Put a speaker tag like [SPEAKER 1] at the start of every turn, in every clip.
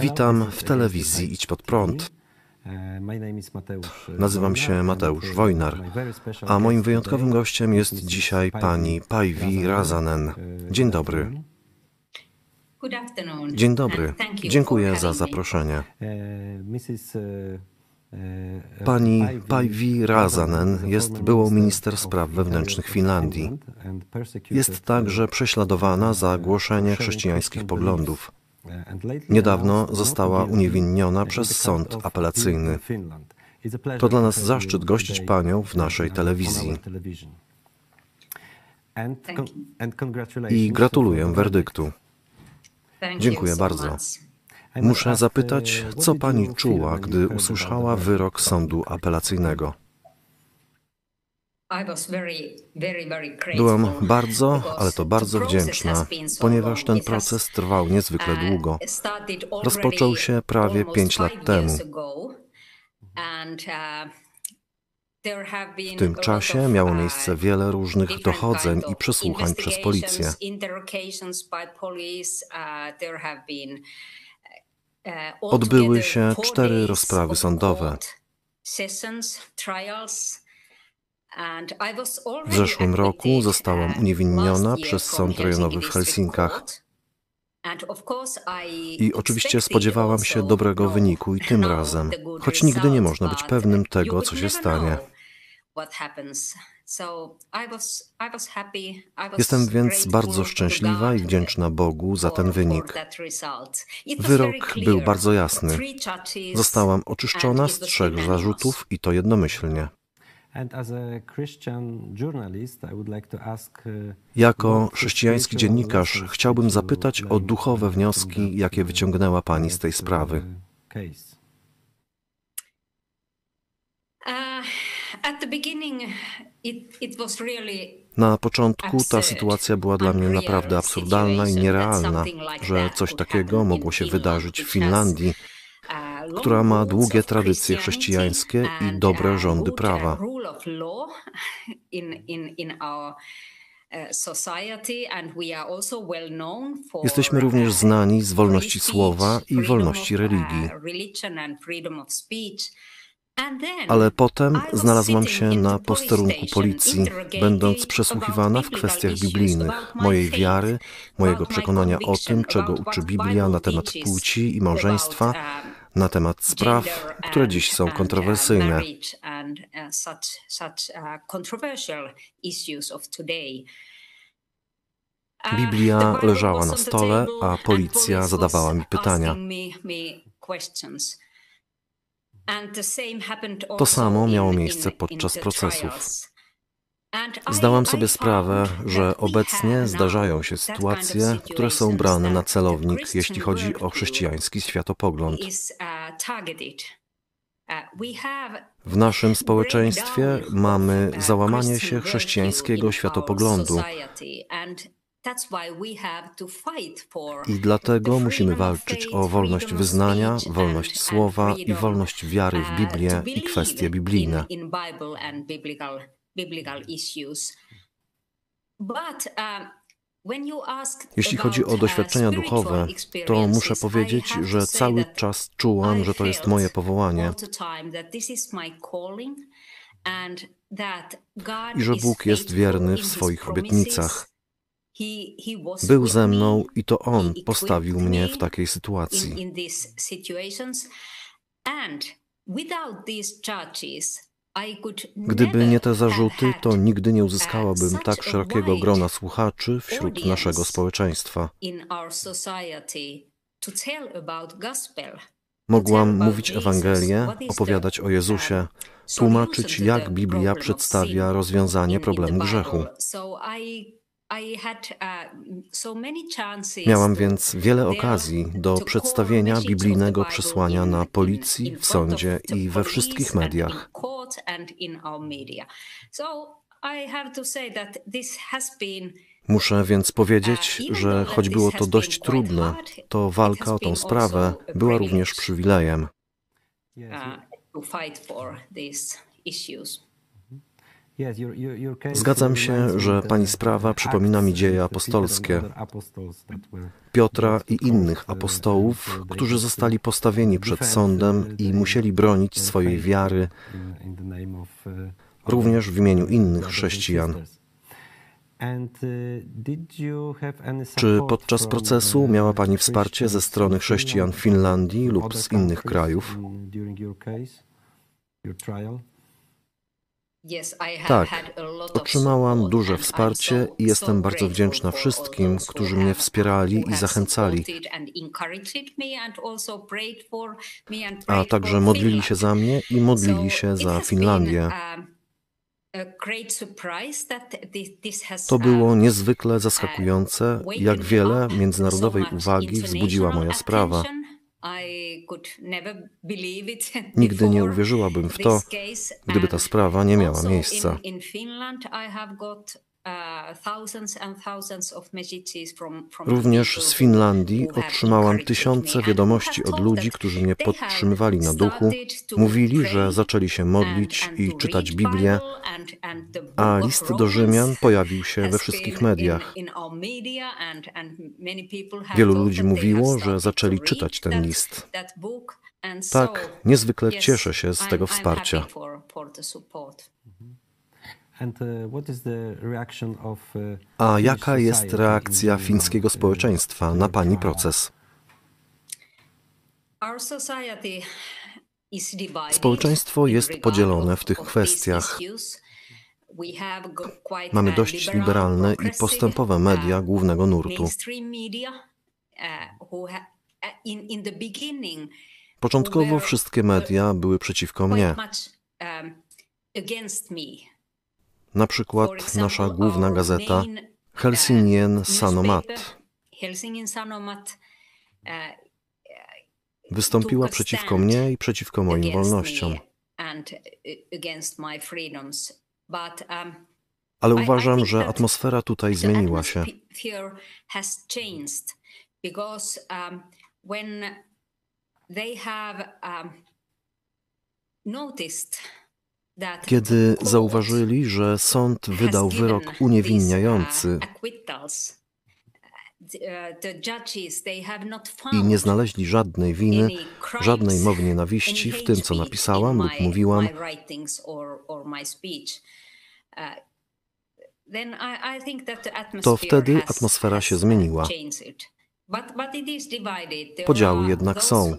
[SPEAKER 1] Witam w telewizji Idź Pod Prąd. Nazywam się Mateusz Wojnar, a moim wyjątkowym gościem jest dzisiaj pani Päivi Razanen. Dzień dobry. Dzień dobry. Dziękuję za zaproszenie. Pani Päivi Razanen jest byłą minister spraw wewnętrznych Finlandii. Jest także prześladowana za głoszenie chrześcijańskich poglądów. Niedawno została uniewinniona przez sąd apelacyjny. To dla nas zaszczyt gościć Panią w naszej telewizji. I gratuluję werdyktu. Dziękuję bardzo. Muszę zapytać, co Pani czuła, gdy usłyszała wyrok sądu apelacyjnego? Byłam bardzo, ale to bardzo wdzięczna, ponieważ ten proces trwał niezwykle
[SPEAKER 2] uh,
[SPEAKER 1] długo. Rozpoczął się prawie pięć lat temu.
[SPEAKER 2] uh,
[SPEAKER 1] W tym czasie miało miejsce wiele różnych dochodzeń i przesłuchań przez policję. Odbyły się cztery rozprawy sądowe. W zeszłym roku zostałam uniewinniona przez sąd rejonowy w Helsinkach. I oczywiście spodziewałam się dobrego wyniku i tym razem, choć nigdy nie można być pewnym tego, co się stanie. Jestem więc bardzo szczęśliwa i wdzięczna Bogu za ten wynik. Wyrok był bardzo jasny. Zostałam oczyszczona z trzech zarzutów i to jednomyślnie. Jako chrześcijański dziennikarz chciałbym zapytać o duchowe wnioski, jakie wyciągnęła Pani z tej sprawy. Na początku ta sytuacja była dla mnie naprawdę absurdalna i nierealna, że coś takiego mogło się wydarzyć w Finlandii, która ma długie tradycje chrześcijańskie i dobre rządy prawa. Jesteśmy również znani z wolności słowa i wolności religii. Ale potem znalazłam się na posterunku policji, będąc przesłuchiwana w kwestiach biblijnych, mojej wiary, mojego przekonania o tym, czego uczy Biblia na temat płci i małżeństwa, na temat spraw, które dziś są kontrowersyjne. Biblia leżała na stole, a policja zadawała mi pytania. To samo miało miejsce podczas procesów. Zdałam sobie sprawę, że obecnie zdarzają się sytuacje, które są brane na celownik, jeśli chodzi o chrześcijański światopogląd. W naszym społeczeństwie mamy załamanie się chrześcijańskiego światopoglądu. I dlatego musimy walczyć o wolność wyznania, wolność słowa i wolność wiary w Biblię i kwestie biblijne. Jeśli chodzi o doświadczenia duchowe, to muszę powiedzieć, że cały czas czułam, że to jest moje powołanie. i że Bóg jest wierny w swoich obietnicach. Był ze mną i to On postawił mnie w takiej sytuacji. Gdyby nie te zarzuty, to nigdy nie uzyskałabym tak szerokiego grona słuchaczy wśród naszego społeczeństwa. Mogłam mówić Ewangelię, opowiadać o Jezusie, tłumaczyć, jak Biblia przedstawia rozwiązanie problemu grzechu. Miałam więc wiele okazji do przedstawienia biblijnego przesłania na policji, w sądzie i we wszystkich mediach. Muszę więc powiedzieć, że choć było to dość trudne, to walka o tą sprawę była również przywilejem. Zgadzam się, że pani sprawa przypomina mi dzieje apostolskie Piotra i innych apostołów, którzy zostali postawieni przed sądem i musieli bronić swojej wiary również w imieniu innych chrześcijan. Czy podczas procesu miała Pani wsparcie ze strony chrześcijan w Finlandii lub z innych krajów? Tak, otrzymałam duże wsparcie i jestem bardzo wdzięczna wszystkim, którzy mnie wspierali i zachęcali, a także modlili się za mnie i modlili się za Finlandię. To było niezwykle zaskakujące, jak wiele międzynarodowej uwagi wzbudziła moja sprawa. Nigdy nie uwierzyłabym w to, gdyby ta sprawa nie miała miejsca. Również z Finlandii otrzymałam tysiące wiadomości od ludzi, którzy mnie podtrzymywali na duchu, mówili, że zaczęli się modlić i czytać Biblię, a list do Rzymian pojawił się we wszystkich mediach. Wielu ludzi mówiło, że zaczęli czytać ten list. Tak, niezwykle cieszę się z tego wsparcia. Uh, uh, A jaka jest reakcja fińskiego społeczeństwa na Pani proces? Społeczeństwo jest podzielone w tych kwestiach. Mamy dość liberalne i postępowe media uh, głównego nurtu. Początkowo wszystkie media były przeciwko mnie. Um, na przykład nasza główna gazeta Helsingin Sanomat wystąpiła przeciwko mnie i przeciwko moim wolnościom. Ale uważam, że atmosfera tutaj zmieniła się. Kiedy zauważyli, że sąd wydał wyrok uniewinniający i nie znaleźli żadnej winy, żadnej mowy nienawiści w tym, co napisałam lub mówiłam, to wtedy atmosfera się zmieniła. Podziały jednak są.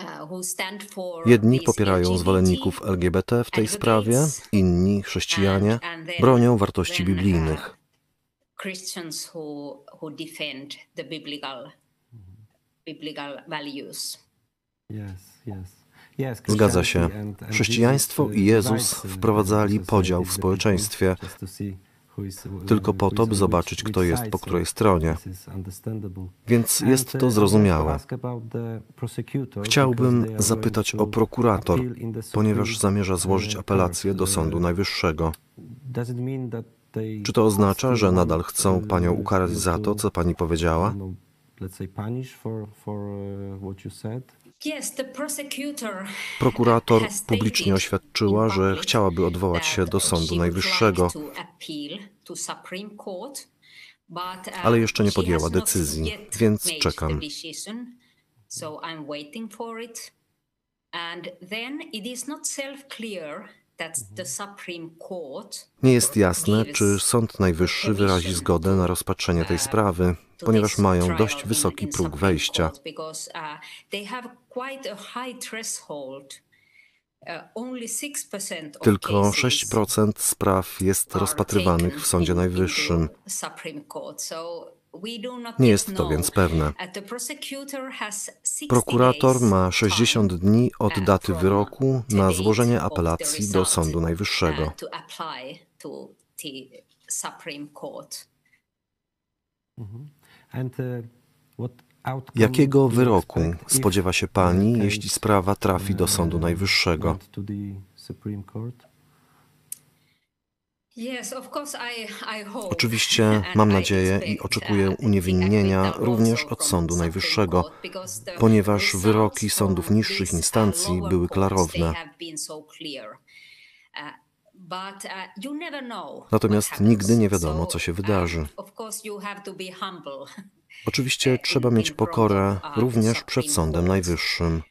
[SPEAKER 1] Uh, Jedni popierają zwolenników LGBT w tej sprawie, inni, chrześcijanie, bronią wartości biblijnych. Zgadza się. Chrześcijaństwo i Jezus wprowadzali podział w społeczeństwie, tylko po to, by zobaczyć, kto jest po której stronie. Więc jest to zrozumiałe. Chciałbym zapytać o prokurator, ponieważ zamierza złożyć apelację do Sądu Najwyższego. Czy to oznacza, że nadal chcą panią ukarać za to, co pani powiedziała? Prokurator publicznie oświadczyła, że chciałaby odwołać się do Sądu Najwyższego, ale jeszcze nie podjęła decyzji, więc czekam. Nie jest jasne, czy Sąd Najwyższy wyrazi zgodę na rozpatrzenie tej sprawy, ponieważ mają dość wysoki próg wejścia. Tylko 6% spraw jest rozpatrywanych w Sądzie Najwyższym. Nie jest to więc pewne. Prokurator ma 60 dni od daty wyroku na złożenie apelacji do Sądu Najwyższego. Jakiego wyroku spodziewa się Pani, jeśli sprawa trafi do Sądu Najwyższego? Oczywiście mam nadzieję i oczekuję uniewinnienia również od Sądu Najwyższego, ponieważ wyroki sądów niższych instancji były klarowne. Natomiast nigdy nie wiadomo, co się wydarzy. Oczywiście trzeba mieć pokorę również przed Sądem Najwyższym.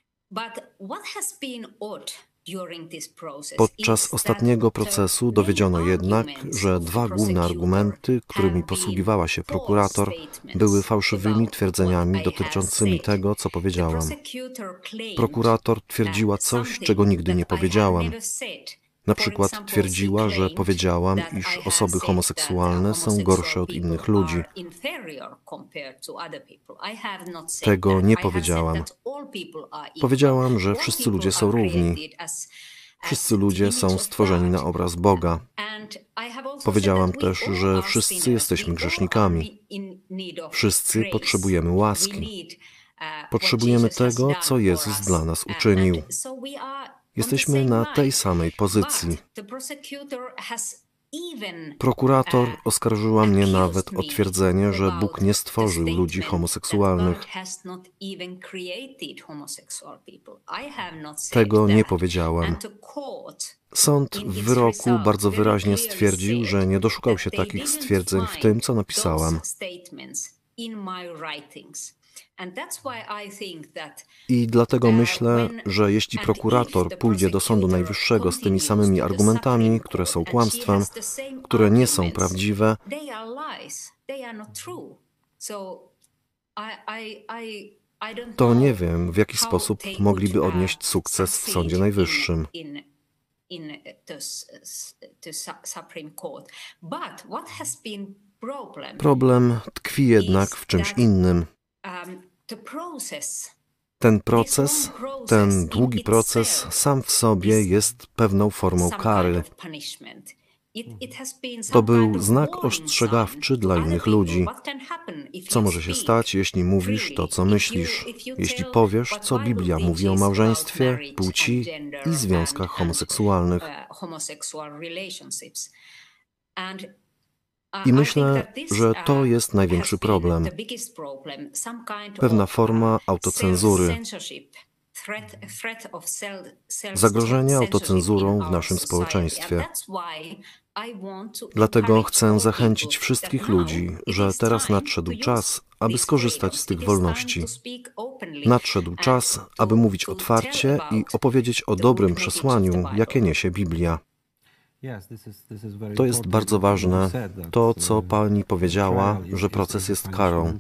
[SPEAKER 1] Podczas ostatniego procesu dowiedziono jednak, że dwa główne argumenty, którymi posługiwała się prokurator, były fałszywymi twierdzeniami dotyczącymi tego, co powiedziałam. Prokurator twierdziła coś, czego nigdy nie powiedziałam. Na przykład twierdziła, że powiedziałam, iż osoby homoseksualne są gorsze od innych ludzi. Tego nie powiedziałam. Powiedziałam, że wszyscy ludzie są równi. Wszyscy ludzie są stworzeni na obraz Boga. Powiedziałam też, że wszyscy jesteśmy grzesznikami. Wszyscy potrzebujemy łaski. Potrzebujemy tego, co Jezus dla nas uczynił. Jesteśmy na tej samej pozycji. Prokurator oskarżyła mnie nawet o twierdzenie, że Bóg nie stworzył ludzi homoseksualnych. Tego nie powiedziałam. Sąd w wyroku bardzo wyraźnie stwierdził, że nie doszukał się takich stwierdzeń w tym, co napisałam. I dlatego myślę, że jeśli prokurator pójdzie do Sądu Najwyższego z tymi samymi argumentami, które są kłamstwem, które nie są prawdziwe, to nie wiem, w jaki sposób mogliby odnieść sukces w Sądzie Najwyższym. Problem tkwi jednak w czymś innym. Ten proces, ten długi proces sam w sobie jest pewną formą kary. To był znak ostrzegawczy dla innych ludzi. Co może się stać, jeśli mówisz to, co myślisz, jeśli powiesz, co Biblia mówi o małżeństwie, płci i związkach homoseksualnych? I myślę, że to jest największy problem. Pewna forma autocenzury. Zagrożenie autocenzurą w naszym społeczeństwie. Dlatego chcę zachęcić wszystkich ludzi, że teraz nadszedł czas, aby skorzystać z tych wolności. Nadszedł czas, aby mówić otwarcie i opowiedzieć o dobrym przesłaniu, jakie niesie Biblia. To jest bardzo ważne, to co uh, Pani powiedziała, że proces jest karą,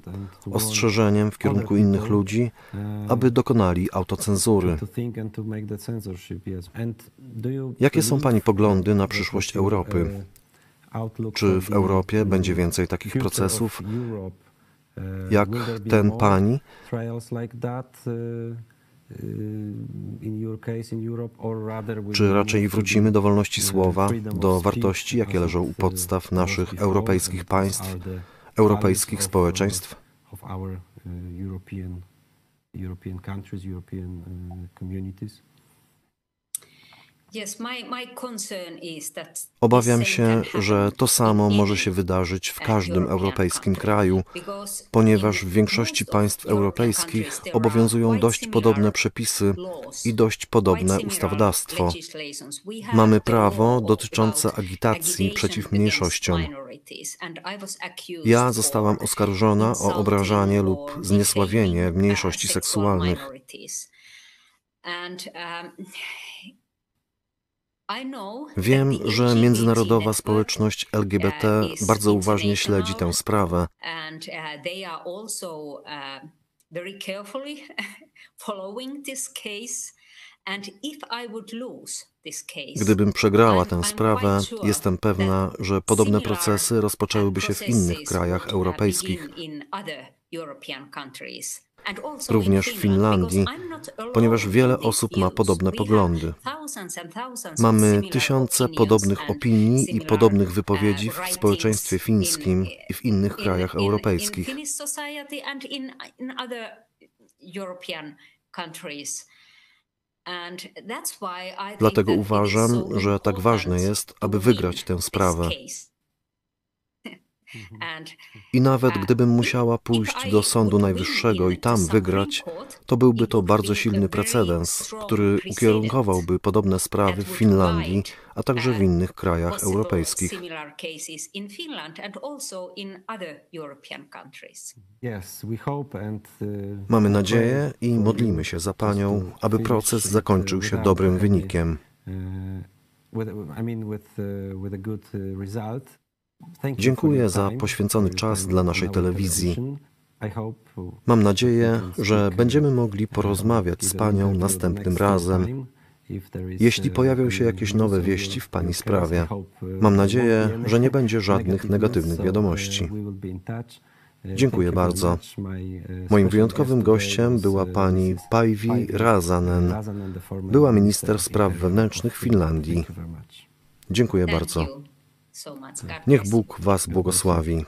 [SPEAKER 1] ostrzeżeniem w kierunku innych ludzi, uh, aby dokonali autocenzury. Jakie są Pani poglądy na przyszłość Europy? Uh, Czy w Europie będzie więcej takich procesów, jak ten Pani? Czy raczej wrócimy do wolności słowa, do wartości, jakie leżą u podstaw naszych europejskich państw, europejskich społeczeństw? European countries, European communities. Obawiam się, że to samo może się wydarzyć w każdym europejskim kraju, ponieważ w większości państw europejskich obowiązują dość podobne przepisy i dość podobne ustawodawstwo. Mamy prawo dotyczące agitacji przeciw mniejszościom. Ja zostałam oskarżona o obrażanie lub zniesławienie mniejszości seksualnych. Wiem, że międzynarodowa społeczność LGBT bardzo uważnie śledzi tę sprawę. Gdybym przegrała tę sprawę, jestem pewna, że podobne procesy rozpoczęłyby się w innych krajach europejskich również w Finlandii, ponieważ wiele osób ma podobne poglądy. Mamy tysiące podobnych opinii i podobnych wypowiedzi w społeczeństwie fińskim i w innych krajach europejskich.
[SPEAKER 2] Dlatego uważam, że tak ważne jest, aby wygrać tę sprawę. I nawet gdybym musiała pójść do Sądu Najwyższego i tam wygrać, to byłby to bardzo silny precedens, który ukierunkowałby podobne sprawy w Finlandii, a także w innych krajach europejskich. Mamy nadzieję i modlimy się za Panią, aby proces zakończył się dobrym wynikiem. Dziękuję za poświęcony czas dla naszej telewizji. Mam nadzieję, że będziemy mogli porozmawiać z Panią następnym razem, jeśli pojawią się jakieś nowe wieści w Pani sprawie. Mam nadzieję, że nie będzie żadnych negatywnych wiadomości. Dziękuję bardzo. Moim wyjątkowym gościem była pani Päivi Razanen, była minister spraw wewnętrznych Finlandii. Dziękuję bardzo. Niech Bóg Was błogosławi.